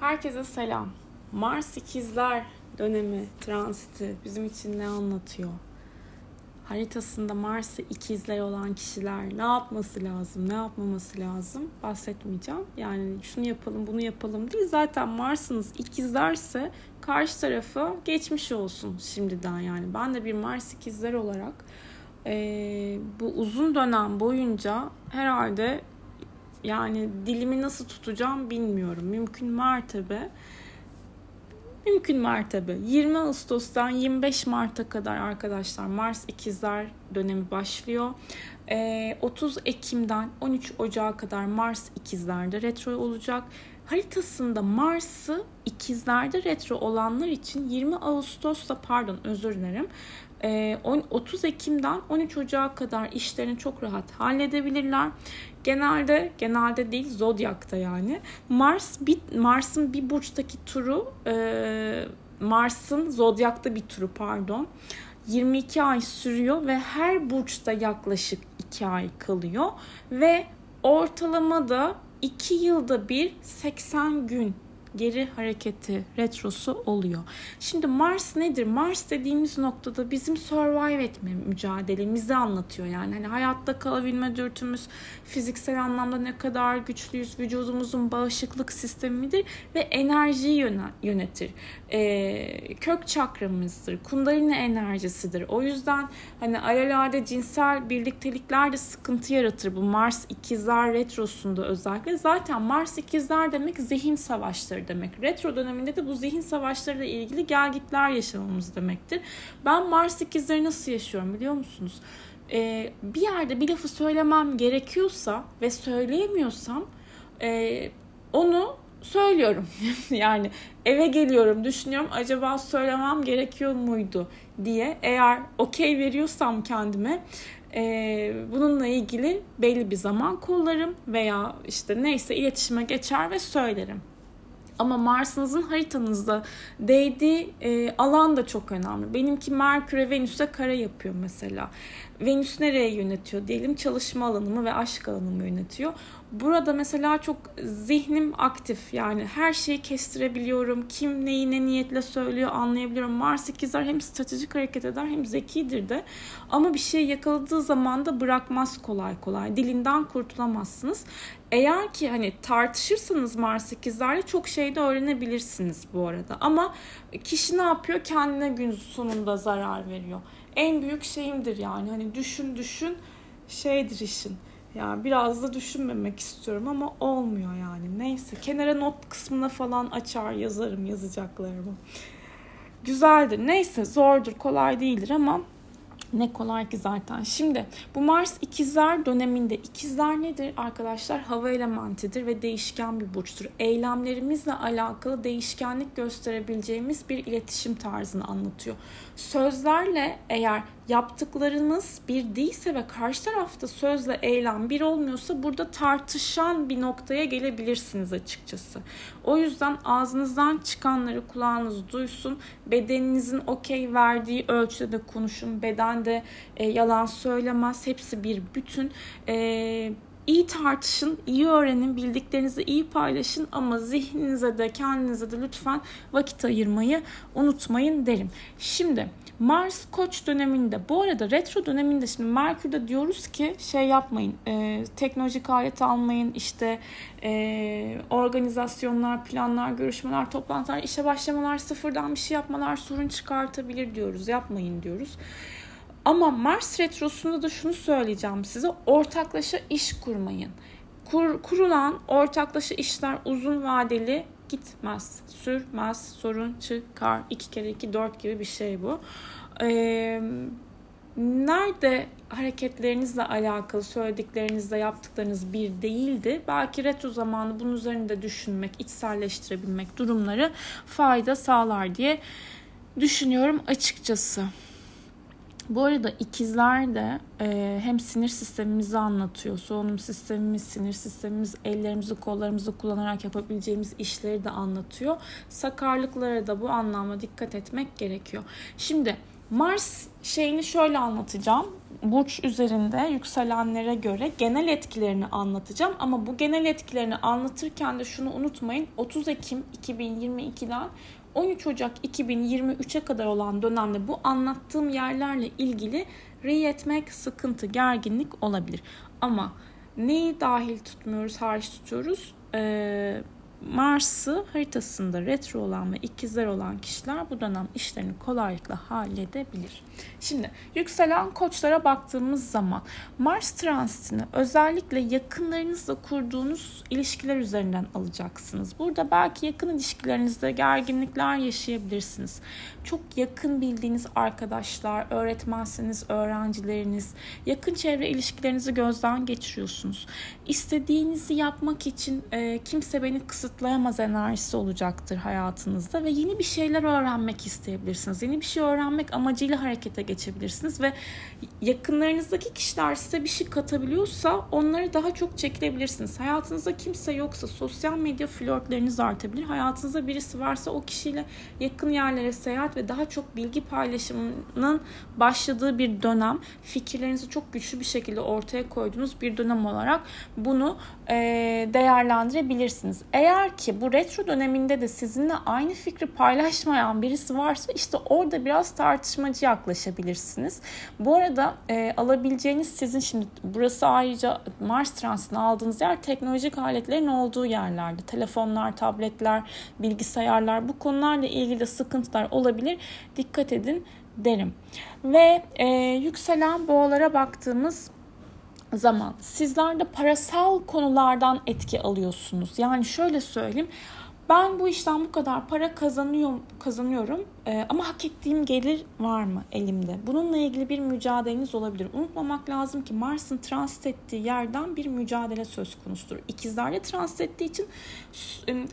Herkese selam. Mars ikizler dönemi, transiti bizim için ne anlatıyor? Haritasında Mars'ı ikizler olan kişiler ne yapması lazım, ne yapmaması lazım bahsetmeyeceğim. Yani şunu yapalım, bunu yapalım değil. Zaten Mars'ınız ikizlerse karşı tarafı geçmiş olsun şimdiden yani. Ben de bir Mars ikizler olarak e, bu uzun dönem boyunca herhalde yani dilimi nasıl tutacağım bilmiyorum. Mümkün mertebe mümkün mertebe 20 Ağustos'tan 25 Mart'a kadar arkadaşlar Mars ikizler dönemi başlıyor. 30 ee, Ekim'den 13 Ocağı kadar Mars ikizlerde retro olacak. Haritasında Mars'ı ikizlerde retro olanlar için 20 Ağustos'ta pardon özür dilerim 30 ee, Ekim'den 13 Ocağı kadar işlerini çok rahat halledebilirler. Genelde genelde değil zodyakta yani. Mars bir Mars'ın bir burçtaki turu e, Mars'ın zodyakta bir turu pardon. 22 ay sürüyor ve her burçta yaklaşık 2 ay kalıyor. Ve ortalamada 2 yılda bir 80 gün geri hareketi, retrosu oluyor. Şimdi Mars nedir? Mars dediğimiz noktada bizim survive etme mücadelemizi anlatıyor. Yani hani hayatta kalabilme dürtümüz, fiziksel anlamda ne kadar güçlüyüz, vücudumuzun bağışıklık sistemidir ve enerjiyi yönetir. Ee, kök çakramızdır, kundalini enerjisidir. O yüzden hani alelade cinsel birliktelikler de sıkıntı yaratır bu Mars ikizler retrosunda özellikle. Zaten Mars ikizler demek zihin savaşları savaşları demek. Retro döneminde de bu zihin savaşlarıyla ilgili gelgitler yaşamamız demektir. Ben Mars ikizleri nasıl yaşıyorum biliyor musunuz? Ee, bir yerde bir lafı söylemem gerekiyorsa ve söyleyemiyorsam e, onu söylüyorum. yani eve geliyorum düşünüyorum acaba söylemem gerekiyor muydu diye eğer okey veriyorsam kendime e, bununla ilgili belli bir zaman kollarım veya işte neyse iletişime geçer ve söylerim. Ama Mars'ınızın haritanızda değdiği e, alan da çok önemli. Benimki Merkür'e Venüs'e kare yapıyor mesela. Venüs nereye yönetiyor diyelim çalışma alanımı ve aşk alanımı yönetiyor. Burada mesela çok zihnim aktif yani her şeyi kestirebiliyorum. Kim neyi ne niyetle söylüyor anlayabiliyorum. Mars ikizler hem stratejik hareket eder hem zekidir de. Ama bir şey yakaladığı zaman da bırakmaz kolay kolay. Dilinden kurtulamazsınız. Eğer ki hani tartışırsanız Mars ikizlerle çok şey de öğrenebilirsiniz bu arada. Ama kişi ne yapıyor? Kendine gün sonunda zarar veriyor. En büyük şeyimdir yani. Hani düşün düşün şeydir işin yani biraz da düşünmemek istiyorum ama olmuyor yani. Neyse kenara not kısmına falan açar yazarım yazacaklarımı. Güzeldir. Neyse zordur, kolay değildir ama ne kolay ki zaten. Şimdi bu Mars ikizler döneminde ikizler nedir arkadaşlar? Hava elementidir ve değişken bir burçtur. Eylemlerimizle alakalı değişkenlik gösterebileceğimiz bir iletişim tarzını anlatıyor. Sözlerle eğer yaptıklarınız bir değilse ve karşı tarafta sözle eylem bir olmuyorsa burada tartışan bir noktaya gelebilirsiniz açıkçası. O yüzden ağzınızdan çıkanları kulağınız duysun. Bedeninizin okey verdiği ölçüde de konuşun. Beden de e, yalan söylemez. Hepsi bir bütün. E, iyi tartışın, iyi öğrenin, bildiklerinizi iyi paylaşın ama zihninize de kendinize de lütfen vakit ayırmayı unutmayın derim. Şimdi Mars Koç döneminde bu arada retro döneminde şimdi Merkür'de diyoruz ki şey yapmayın e, teknolojik alet almayın işte e, organizasyonlar, planlar, görüşmeler, toplantılar, işe başlamalar, sıfırdan bir şey yapmalar sorun çıkartabilir diyoruz yapmayın diyoruz. Ama Mars retrosunda da şunu söyleyeceğim size ortaklaşa iş kurmayın. Kur, kurulan ortaklaşa işler uzun vadeli gitmez, sürmez, sorun çıkar. iki kere iki dört gibi bir şey bu. Ee, nerede hareketlerinizle alakalı söylediklerinizle yaptıklarınız bir değildi. Belki retro zamanı bunun üzerinde düşünmek, içselleştirebilmek durumları fayda sağlar diye düşünüyorum açıkçası. Bu arada ikizler de e, hem sinir sistemimizi anlatıyor. Solunum sistemimiz, sinir sistemimiz, ellerimizi, kollarımızı kullanarak yapabileceğimiz işleri de anlatıyor. Sakarlıklara da bu anlamda dikkat etmek gerekiyor. Şimdi Mars şeyini şöyle anlatacağım. burç üzerinde yükselenlere göre genel etkilerini anlatacağım. Ama bu genel etkilerini anlatırken de şunu unutmayın. 30 Ekim 2022'den 13 Ocak 2023'e kadar olan dönemde bu anlattığım yerlerle ilgili ri etmek, sıkıntı, gerginlik olabilir. Ama neyi dahil tutmuyoruz, hariç tutuyoruz? Ee, Mars'ı haritasında retro olan ve ikizler olan kişiler bu dönem işlerini kolaylıkla halledebilir. Şimdi yükselen koçlara baktığımız zaman Mars transitini özellikle yakınlarınızla kurduğunuz ilişkiler üzerinden alacaksınız. Burada belki yakın ilişkilerinizde gerginlikler yaşayabilirsiniz. Çok yakın bildiğiniz arkadaşlar, öğretmenseniz öğrencileriniz, yakın çevre ilişkilerinizi gözden geçiriyorsunuz. İstediğinizi yapmak için e, kimse beni kısıtlayamaz enerjisi olacaktır hayatınızda ve yeni bir şeyler öğrenmek isteyebilirsiniz. Yeni bir şey öğrenmek amacıyla hareket harekete geçebilirsiniz ve yakınlarınızdaki kişiler size bir şey katabiliyorsa onları daha çok çekilebilirsiniz. Hayatınızda kimse yoksa sosyal medya flörtleriniz artabilir. Hayatınızda birisi varsa o kişiyle yakın yerlere seyahat ve daha çok bilgi paylaşımının başladığı bir dönem. Fikirlerinizi çok güçlü bir şekilde ortaya koyduğunuz bir dönem olarak bunu değerlendirebilirsiniz. Eğer ki bu retro döneminde de sizinle aynı fikri paylaşmayan birisi varsa işte orada biraz tartışmacı yaklaşın ulaşabilirsiniz. Bu arada e, alabileceğiniz sizin şimdi burası ayrıca Mars transitini aldığınız yer teknolojik aletlerin olduğu yerlerde. Telefonlar, tabletler, bilgisayarlar bu konularla ilgili sıkıntılar olabilir. Dikkat edin derim. Ve e, yükselen boğalara baktığımız zaman sizler de parasal konulardan etki alıyorsunuz. Yani şöyle söyleyeyim ben bu işten bu kadar para kazanıyorum, kazanıyorum ee, ama hak ettiğim gelir var mı elimde? Bununla ilgili bir mücadeleniz olabilir. Unutmamak lazım ki Mars'ın transit ettiği yerden bir mücadele söz konusudur. İkizlerle transit ettiği için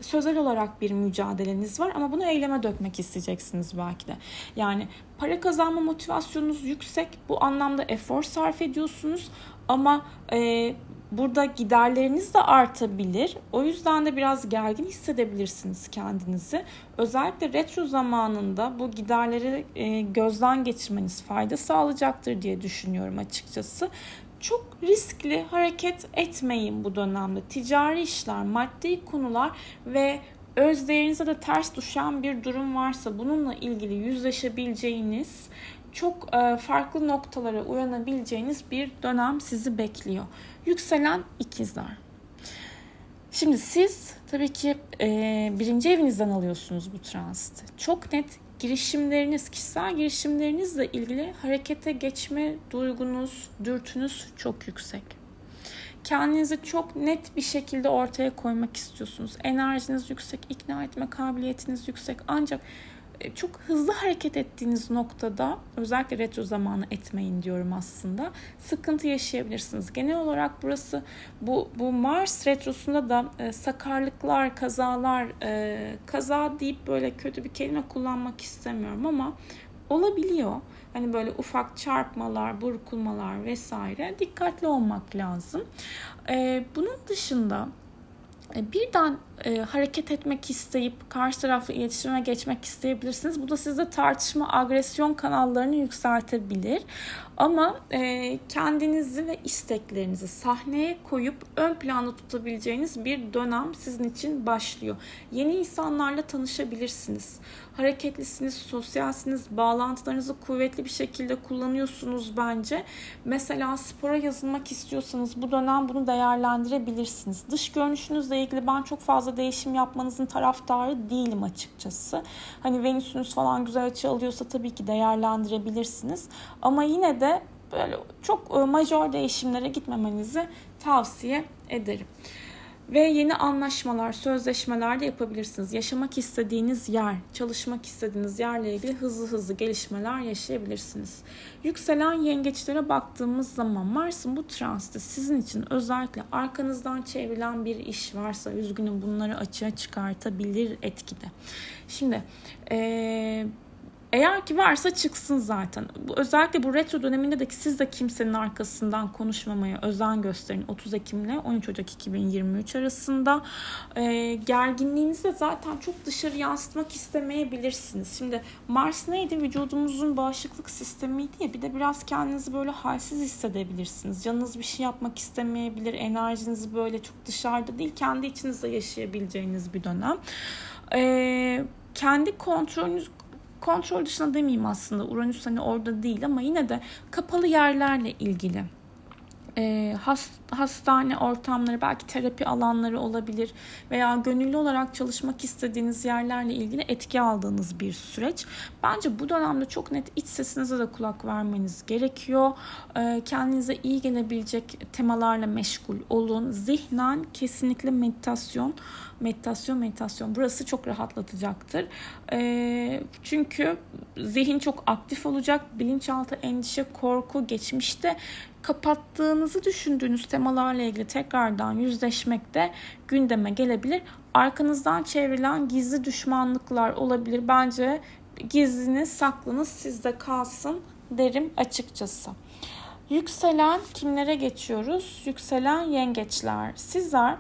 sözel olarak bir mücadeleniz var ama bunu eyleme dökmek isteyeceksiniz belki de. Yani para kazanma motivasyonunuz yüksek. Bu anlamda efor sarf ediyorsunuz ama e, burada giderleriniz de artabilir. O yüzden de biraz gergin hissedebilirsiniz kendinizi. Özellikle retro zamanında bu giderleri e, gözden geçirmeniz fayda sağlayacaktır diye düşünüyorum açıkçası. Çok riskli hareket etmeyin bu dönemde. Ticari işler, maddi konular ve öz değerinize de ters düşen bir durum varsa bununla ilgili yüzleşebileceğiniz çok e, farklı noktalara uyanabileceğiniz bir dönem sizi bekliyor. Yükselen ikizler. Şimdi siz tabii ki e, birinci evinizden alıyorsunuz bu transiti. Çok net girişimleriniz, kişisel girişimlerinizle ilgili harekete geçme duygunuz, dürtünüz çok yüksek. Kendinizi çok net bir şekilde ortaya koymak istiyorsunuz. Enerjiniz yüksek, ikna etme kabiliyetiniz yüksek. Ancak çok hızlı hareket ettiğiniz noktada özellikle retro zamanı etmeyin diyorum aslında. Sıkıntı yaşayabilirsiniz. Genel olarak burası bu bu Mars retrosunda da e, sakarlıklar, kazalar, e, kaza deyip böyle kötü bir kelime kullanmak istemiyorum ama olabiliyor. Hani böyle ufak çarpmalar, burkulmalar vesaire dikkatli olmak lazım. E, bunun dışında e, birden e, hareket etmek isteyip karşı tarafla iletişime geçmek isteyebilirsiniz. Bu da sizde tartışma, agresyon kanallarını yükseltebilir. Ama e, kendinizi ve isteklerinizi sahneye koyup ön planda tutabileceğiniz bir dönem sizin için başlıyor. Yeni insanlarla tanışabilirsiniz. Hareketlisiniz, sosyalsiniz, bağlantılarınızı kuvvetli bir şekilde kullanıyorsunuz bence. Mesela spora yazılmak istiyorsanız bu dönem bunu değerlendirebilirsiniz. Dış görünüşünüzle ilgili ben çok fazla değişim yapmanızın taraftarı değilim açıkçası. Hani Venüsünüz falan güzel açı alıyorsa tabii ki değerlendirebilirsiniz. Ama yine de böyle çok e, majör değişimlere gitmemenizi tavsiye ederim. Ve yeni anlaşmalar, sözleşmeler de yapabilirsiniz. Yaşamak istediğiniz yer, çalışmak istediğiniz yerle ilgili hızlı hızlı gelişmeler yaşayabilirsiniz. Yükselen yengeçlere baktığımız zaman Mars'ın bu transiti sizin için özellikle arkanızdan çevrilen bir iş varsa üzgünüm bunları açığa çıkartabilir etkide. Şimdi ee, Eğer ki varsa çıksın zaten. Özellikle bu retro döneminde de siz de kimsenin arkasından konuşmamaya özen gösterin. 30 Ekim ile 13 Ocak 2023 arasında. E, gerginliğinizi de zaten çok dışarı yansıtmak istemeyebilirsiniz. Şimdi Mars neydi? Vücudumuzun bağışıklık sistemiydi ya. Bir de biraz kendinizi böyle halsiz hissedebilirsiniz. Canınız bir şey yapmak istemeyebilir. Enerjinizi böyle çok dışarıda değil kendi içinizde yaşayabileceğiniz bir dönem. E, kendi kontrolünüz kontrol dışında demeyeyim aslında. Uranüs hani orada değil ama yine de kapalı yerlerle ilgili e, hast, hastane ortamları, belki terapi alanları olabilir veya gönüllü olarak çalışmak istediğiniz yerlerle ilgili etki aldığınız bir süreç. Bence bu dönemde çok net iç sesinize de kulak vermeniz gerekiyor. E, kendinize iyi gelebilecek temalarla meşgul olun. Zihnen kesinlikle meditasyon, meditasyon, meditasyon. Burası çok rahatlatacaktır. E, çünkü zihin çok aktif olacak. Bilinçaltı, endişe, korku, geçmişte kapattığınızı düşündüğünüz temalarla ilgili tekrardan yüzleşmek de gündeme gelebilir. Arkanızdan çevrilen gizli düşmanlıklar olabilir. Bence gizliniz, saklınız sizde kalsın derim açıkçası. Yükselen kimlere geçiyoruz? Yükselen yengeçler. Sizler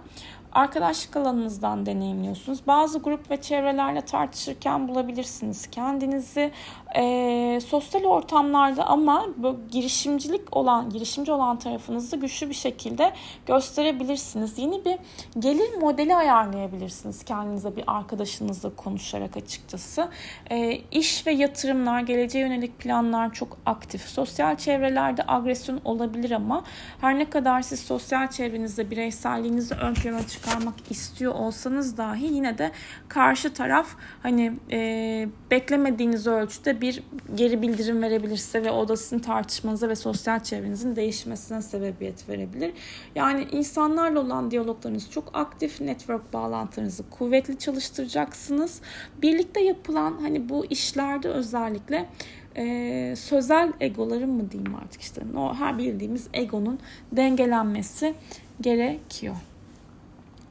arkadaşlık alanınızdan deneyimliyorsunuz. Bazı grup ve çevrelerle tartışırken bulabilirsiniz kendinizi. E, sosyal ortamlarda ama bu girişimcilik olan, girişimci olan tarafınızı güçlü bir şekilde gösterebilirsiniz. Yeni bir gelir modeli ayarlayabilirsiniz kendinize bir arkadaşınızla konuşarak açıkçası. E, iş ve yatırımlar, geleceğe yönelik planlar çok aktif. Sosyal çevrelerde agresyon olabilir ama her ne kadar siz sosyal çevrenizde bireyselliğinizi ön plana çıkarmak istiyor olsanız dahi yine de karşı taraf hani e, beklemediğiniz ölçüde bir geri bildirim verebilirse ve odasını tartışmanıza ve sosyal çevrenizin değişmesine sebebiyet verebilir. Yani insanlarla olan diyaloglarınız çok aktif, network bağlantılarınızı kuvvetli çalıştıracaksınız. Birlikte yapılan hani bu işlerde özellikle e, sözel egoların mı diyeyim artık işte o her bildiğimiz egonun dengelenmesi gerekiyor.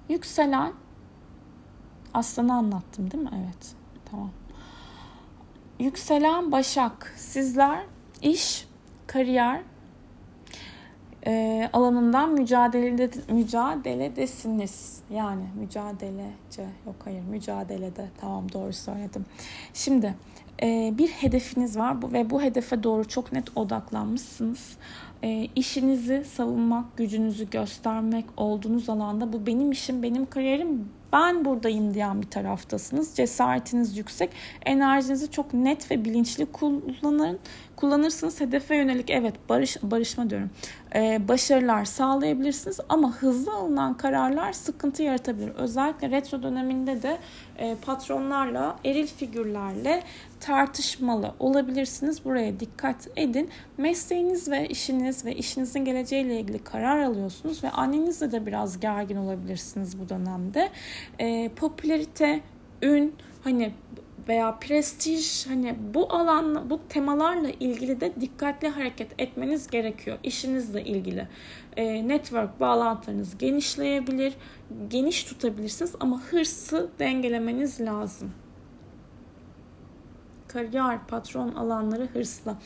Yükselen aslanı anlattım değil mi? Evet. Tamam. Yükselen Başak. Sizler iş, kariyer e, alanından mücadelede, mücadeledesiniz. Yani mücadelece yok hayır mücadelede tamam doğru söyledim. Şimdi e, bir hedefiniz var ve bu hedefe doğru çok net odaklanmışsınız. E, işinizi savunmak, gücünüzü göstermek olduğunuz alanda bu benim işim, benim kariyerim, ben buradayım diyen bir taraftasınız. Cesaretiniz yüksek. Enerjinizi çok net ve bilinçli kullanın. Kullanırsınız hedefe yönelik evet barış barışma diyorum. Ee, başarılar sağlayabilirsiniz ama hızlı alınan kararlar sıkıntı yaratabilir. Özellikle retro döneminde de e, patronlarla, eril figürlerle tartışmalı olabilirsiniz. Buraya dikkat edin. Mesleğiniz ve işiniz ve işinizin geleceğiyle ilgili karar alıyorsunuz ve annenizle de biraz gergin olabilirsiniz bu dönemde. E, popülerite, ün, hani veya prestij hani bu alan bu temalarla ilgili de dikkatli hareket etmeniz gerekiyor işinizle ilgili. E, network bağlantılarınız genişleyebilir, geniş tutabilirsiniz ama hırsı dengelemeniz lazım kariyer, patron alanları hırsla.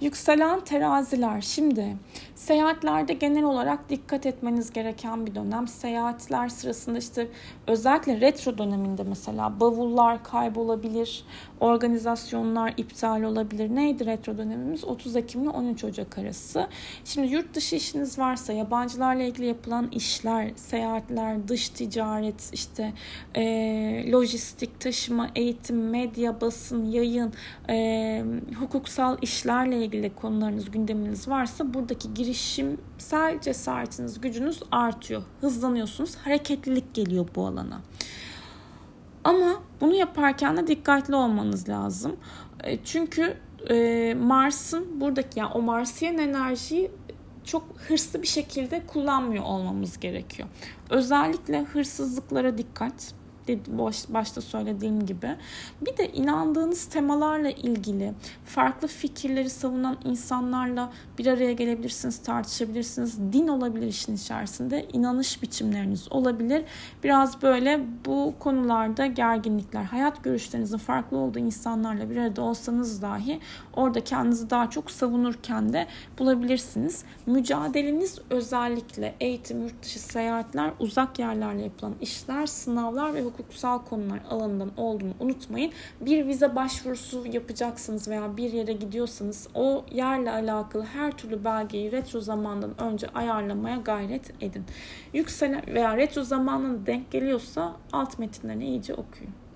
Yükselen teraziler. Şimdi seyahatlerde genel olarak dikkat etmeniz gereken bir dönem. Seyahatler sırasında işte özellikle retro döneminde mesela bavullar kaybolabilir, organizasyonlar iptal olabilir. Neydi retro dönemimiz? 30 Ekim ile 13 Ocak arası. Şimdi yurt dışı işiniz varsa yabancılarla ilgili yapılan işler, seyahatler, dış ticaret, işte e, lojistik, taşıma, eğitim, medya, basın, yayın, e, hukuksal işlerle ilgili konularınız, gündeminiz varsa buradaki girişimsel cesaretiniz, gücünüz artıyor. Hızlanıyorsunuz. Hareketlilik geliyor bu alana. Ama bunu yaparken de dikkatli olmanız lazım. E, çünkü e, Mars'ın buradaki yani o Marsiyen enerjiyi çok hırslı bir şekilde kullanmıyor olmamız gerekiyor. Özellikle hırsızlıklara dikkat. Başta söylediğim gibi. Bir de inandığınız temalarla ilgili farklı fikirleri savunan insanlarla bir araya gelebilirsiniz, tartışabilirsiniz. Din olabilir işin içerisinde, inanış biçimleriniz olabilir. Biraz böyle bu konularda gerginlikler, hayat görüşlerinizin farklı olduğu insanlarla bir arada olsanız dahi orada kendinizi daha çok savunurken de bulabilirsiniz. Mücadeleniz özellikle eğitim, yurt dışı seyahatler, uzak yerlerle yapılan işler, sınavlar ve hukuksal konular alanından olduğunu unutmayın. Bir vize başvurusu yapacaksınız veya bir yere gidiyorsanız o yerle alakalı her türlü belgeyi retro zamandan önce ayarlamaya gayret edin. Yükselen veya retro zamanına denk geliyorsa alt metinlerini iyice okuyun.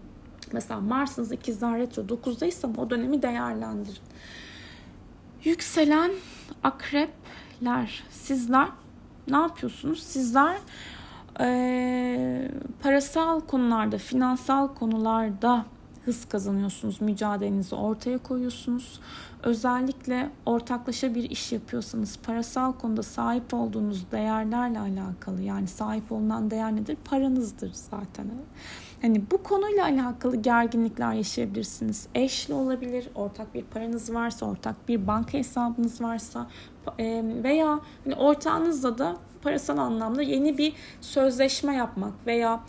Mesela Mars'ınız ikizler retro 9'daysa o dönemi değerlendirin. Yükselen akrepler sizler ne yapıyorsunuz? Sizler e, parasal konularda, finansal konularda hız kazanıyorsunuz. Mücadelenizi ortaya koyuyorsunuz. Özellikle ortaklaşa bir iş yapıyorsanız parasal konuda sahip olduğunuz değerlerle alakalı yani sahip olunan değer nedir? Paranızdır zaten. Hani bu konuyla alakalı gerginlikler yaşayabilirsiniz. Eşli olabilir, ortak bir paranız varsa, ortak bir banka hesabınız varsa veya hani ortağınızla da parasal anlamda yeni bir sözleşme yapmak veya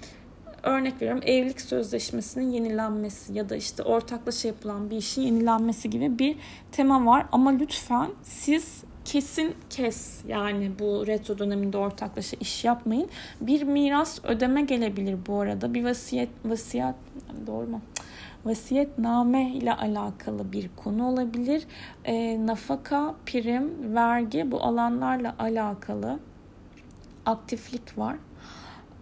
örnek veriyorum evlilik sözleşmesinin yenilenmesi ya da işte ortaklaşa yapılan bir işin yenilenmesi gibi bir tema var. Ama lütfen siz kesin kes yani bu retro döneminde ortaklaşa iş yapmayın. Bir miras ödeme gelebilir bu arada. Bir vasiyet vasiyet doğru mu? vasiyetname ile alakalı bir konu olabilir. E, nafaka, prim, vergi bu alanlarla alakalı aktiflik var.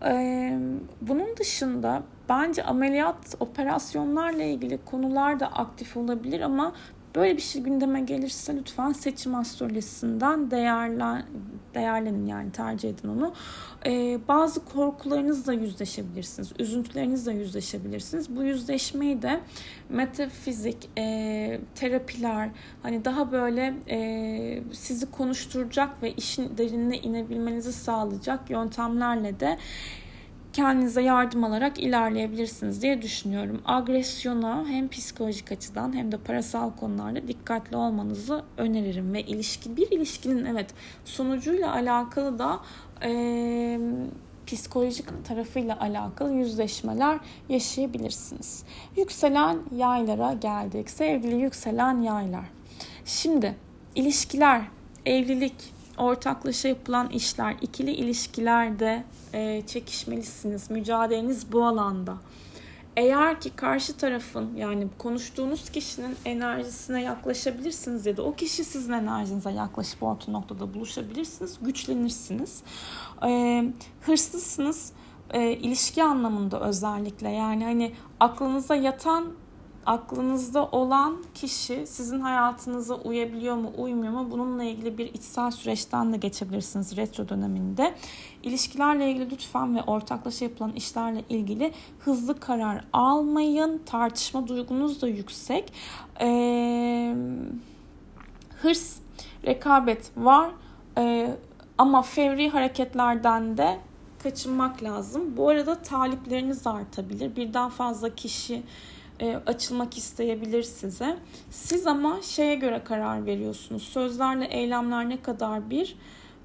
E, bunun dışında bence ameliyat, operasyonlarla ilgili konular da aktif olabilir ama Böyle bir şey gündeme gelirse lütfen seçim astrolojisinden değerlen, değerlenin yani tercih edin onu. Ee, bazı korkularınızla yüzleşebilirsiniz. Üzüntülerinizle yüzleşebilirsiniz. Bu yüzleşmeyi de metafizik, e, terapiler, hani daha böyle e, sizi konuşturacak ve işin derinine inebilmenizi sağlayacak yöntemlerle de kendinize yardım alarak ilerleyebilirsiniz diye düşünüyorum. Agresyona hem psikolojik açıdan hem de parasal konularda dikkatli olmanızı öneririm ve ilişki bir ilişkinin evet sonucuyla alakalı da e, psikolojik tarafıyla alakalı yüzleşmeler yaşayabilirsiniz. Yükselen yaylara geldik. Sevgili yükselen yaylar. Şimdi ilişkiler, evlilik, ortaklaşa yapılan işler, ikili ilişkilerde e, çekişmelisiniz. Mücadeleniz bu alanda. Eğer ki karşı tarafın yani konuştuğunuz kişinin enerjisine yaklaşabilirsiniz ya da o kişi sizin enerjinize yaklaşıp orta noktada buluşabilirsiniz, güçlenirsiniz. E, hırslısınız e, ilişki anlamında özellikle yani hani aklınıza yatan aklınızda olan kişi sizin hayatınıza uyabiliyor mu, uymuyor mu? Bununla ilgili bir içsel süreçten de geçebilirsiniz retro döneminde. İlişkilerle ilgili lütfen ve ortaklaşa yapılan işlerle ilgili hızlı karar almayın. Tartışma duygunuz da yüksek. Ee, hırs, rekabet var. Ee, ama fevri hareketlerden de kaçınmak lazım. Bu arada talipleriniz artabilir. Birden fazla kişi e, açılmak isteyebilir size. Siz ama şeye göre karar veriyorsunuz. Sözlerle eylemler ne kadar bir,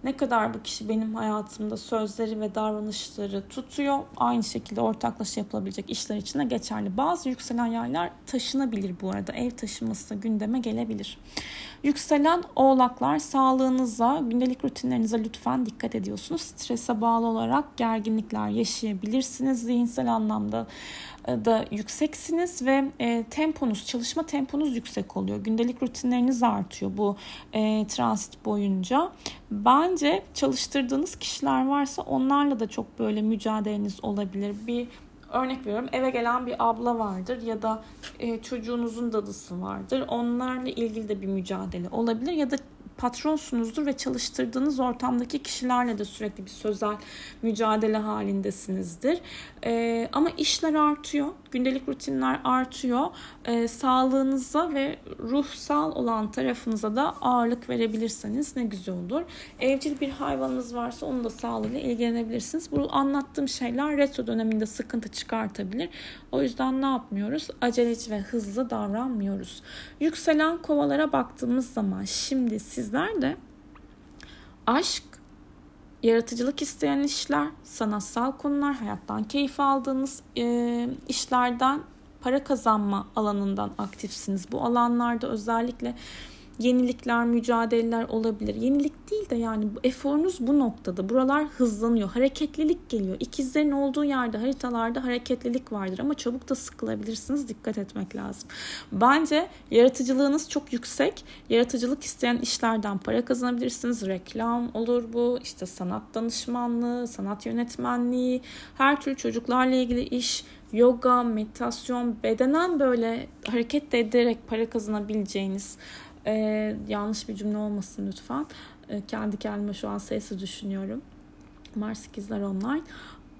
ne kadar bu kişi benim hayatımda sözleri ve davranışları tutuyor. Aynı şekilde ortaklaşa yapılabilecek işler için de geçerli. Bazı yükselen yaylar taşınabilir bu arada. Ev taşınması gündeme gelebilir. Yükselen oğlaklar sağlığınıza, gündelik rutinlerinize lütfen dikkat ediyorsunuz. Strese bağlı olarak gerginlikler yaşayabilirsiniz. Zihinsel anlamda da yükseksiniz ve e, temponuz, çalışma temponuz yüksek oluyor. Gündelik rutinleriniz artıyor bu e, transit boyunca. Bence çalıştırdığınız kişiler varsa onlarla da çok böyle mücadeleniz olabilir. Bir örnek veriyorum eve gelen bir abla vardır ya da e, çocuğunuzun dadısı vardır. Onlarla ilgili de bir mücadele olabilir ya da patronsunuzdur ve çalıştırdığınız ortamdaki kişilerle de sürekli bir sözel mücadele halindesinizdir. E, ama işler artıyor, gündelik rutinler artıyor. E, sağlığınıza ve ruhsal olan tarafınıza da ağırlık verebilirseniz ne güzel olur. Evcil bir hayvanınız varsa onun da sağlığıyla ilgilenebilirsiniz. Bu anlattığım şeyler retro döneminde sıkıntı çıkartabilir. O yüzden ne yapmıyoruz? Aceleci ve hızlı davranmıyoruz. Yükselen kovalara baktığımız zaman şimdi sizler de aşk, yaratıcılık isteyen işler, sanatsal konular, hayattan keyif aldığınız e, işlerden para kazanma alanından aktifsiniz. Bu alanlarda özellikle yenilikler, mücadeleler olabilir. Yenilik değil de yani eforunuz bu noktada. Buralar hızlanıyor. Hareketlilik geliyor. İkizlerin olduğu yerde haritalarda hareketlilik vardır ama çabuk da sıkılabilirsiniz. Dikkat etmek lazım. Bence yaratıcılığınız çok yüksek. Yaratıcılık isteyen işlerden para kazanabilirsiniz. Reklam olur bu. İşte sanat danışmanlığı, sanat yönetmenliği, her türlü çocuklarla ilgili iş, yoga, meditasyon, bedenen böyle hareket ederek para kazanabileceğiniz ee, yanlış bir cümle olmasın lütfen. Ee, kendi kendime şu an sesi düşünüyorum. Mars ikizler online.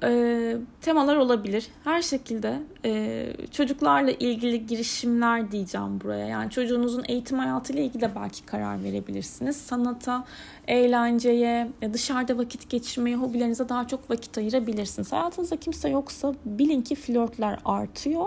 Ee, temalar olabilir. Her şekilde e, çocuklarla ilgili girişimler diyeceğim buraya. Yani çocuğunuzun eğitim hayatıyla ilgili de belki karar verebilirsiniz. Sanata, eğlenceye, dışarıda vakit geçirmeye, hobilerinize daha çok vakit ayırabilirsiniz. Hayatınızda kimse yoksa bilin ki flörtler artıyor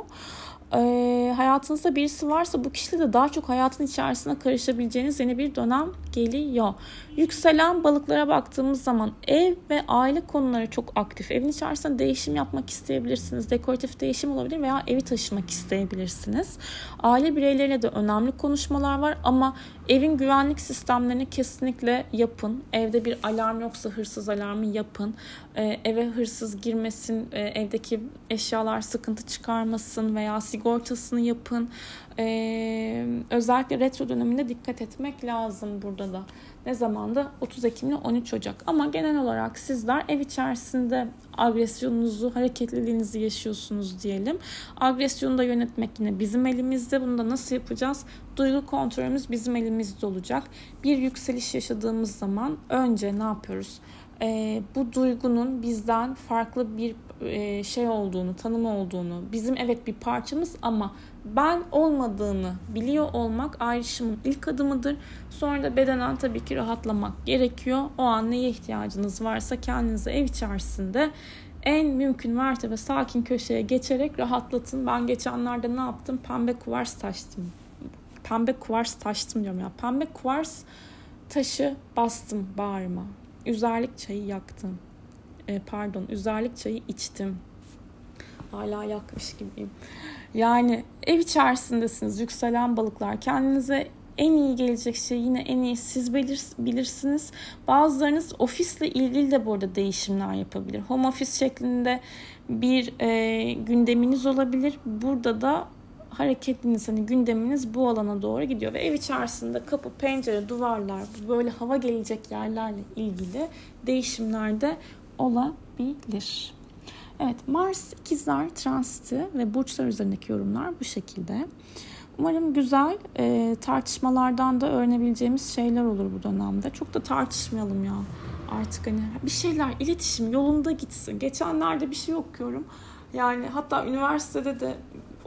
e, hayatınızda birisi varsa bu kişiyle de daha çok hayatın içerisine karışabileceğiniz yeni bir dönem geliyor. Yükselen balıklara baktığımız zaman ev ve aile konuları çok aktif. Evin içerisinde değişim yapmak isteyebilirsiniz. Dekoratif değişim olabilir veya evi taşımak isteyebilirsiniz. Aile bireyleriyle de önemli konuşmalar var ama evin güvenlik sistemlerini kesinlikle yapın. Evde bir alarm yoksa hırsız alarmı yapın. Ee, eve hırsız girmesin, e, evdeki eşyalar sıkıntı çıkarmasın veya sigortasını yapın. Ee, özellikle retro döneminde dikkat etmek lazım burada da. Ne zamanda? 30 Ekim ile 13 Ocak. Ama genel olarak sizler ev içerisinde agresyonunuzu, hareketliliğinizi yaşıyorsunuz diyelim. Agresyonu da yönetmek yine bizim elimizde. Bunu da nasıl yapacağız? Duygu kontrolümüz bizim elimizde olacak. Bir yükseliş yaşadığımız zaman önce ne yapıyoruz? Ee, bu duygunun bizden farklı bir e, şey olduğunu, tanımı olduğunu, bizim evet bir parçamız ama ben olmadığını biliyor olmak ayrışımın ilk adımıdır. Sonra da bedenen tabii ki rahatlamak gerekiyor. O an neye ihtiyacınız varsa kendinizi ev içerisinde en mümkün mertebe sakin köşeye geçerek rahatlatın. Ben geçenlerde ne yaptım? Pembe kuvars taştım. Pembe kuvars taştım diyorum ya. Pembe kuvars taşı bastım bağrıma. Üzerlik çayı yaktım. E, pardon, üzerlik çayı içtim. Hala yakmış gibiyim. Yani ev içerisindesiniz yükselen balıklar. Kendinize en iyi gelecek şey yine en iyi siz bilir, bilirsiniz. Bazılarınız ofisle ilgili de burada değişimler yapabilir. Home office şeklinde bir e, gündeminiz olabilir. Burada da hareketliniz hani gündeminiz bu alana doğru gidiyor ve ev içerisinde kapı, pencere, duvarlar böyle hava gelecek yerlerle ilgili değişimler de olabilir. Evet Mars ikizler transiti ve burçlar üzerindeki yorumlar bu şekilde. Umarım güzel e, tartışmalardan da öğrenebileceğimiz şeyler olur bu dönemde. Çok da tartışmayalım ya. Artık hani bir şeyler iletişim yolunda gitsin. Geçenlerde bir şey okuyorum. Yani hatta üniversitede de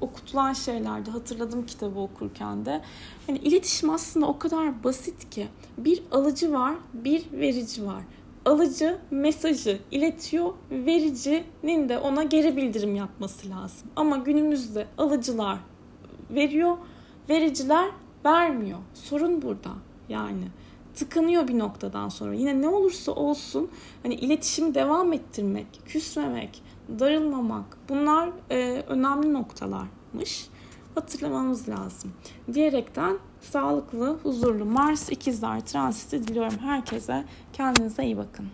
okutulan şeylerde hatırladım kitabı okurken de. Hani iletişim aslında o kadar basit ki. Bir alıcı var, bir verici var alıcı mesajı iletiyor, vericinin de ona geri bildirim yapması lazım. Ama günümüzde alıcılar veriyor, vericiler vermiyor. Sorun burada yani. Tıkanıyor bir noktadan sonra. Yine ne olursa olsun hani iletişimi devam ettirmek, küsmemek, darılmamak bunlar e, önemli noktalarmış. Hatırlamamız lazım. Diyerekten sağlıklı, huzurlu Mars ikizler transiti diliyorum herkese. Kendinize iyi bakın.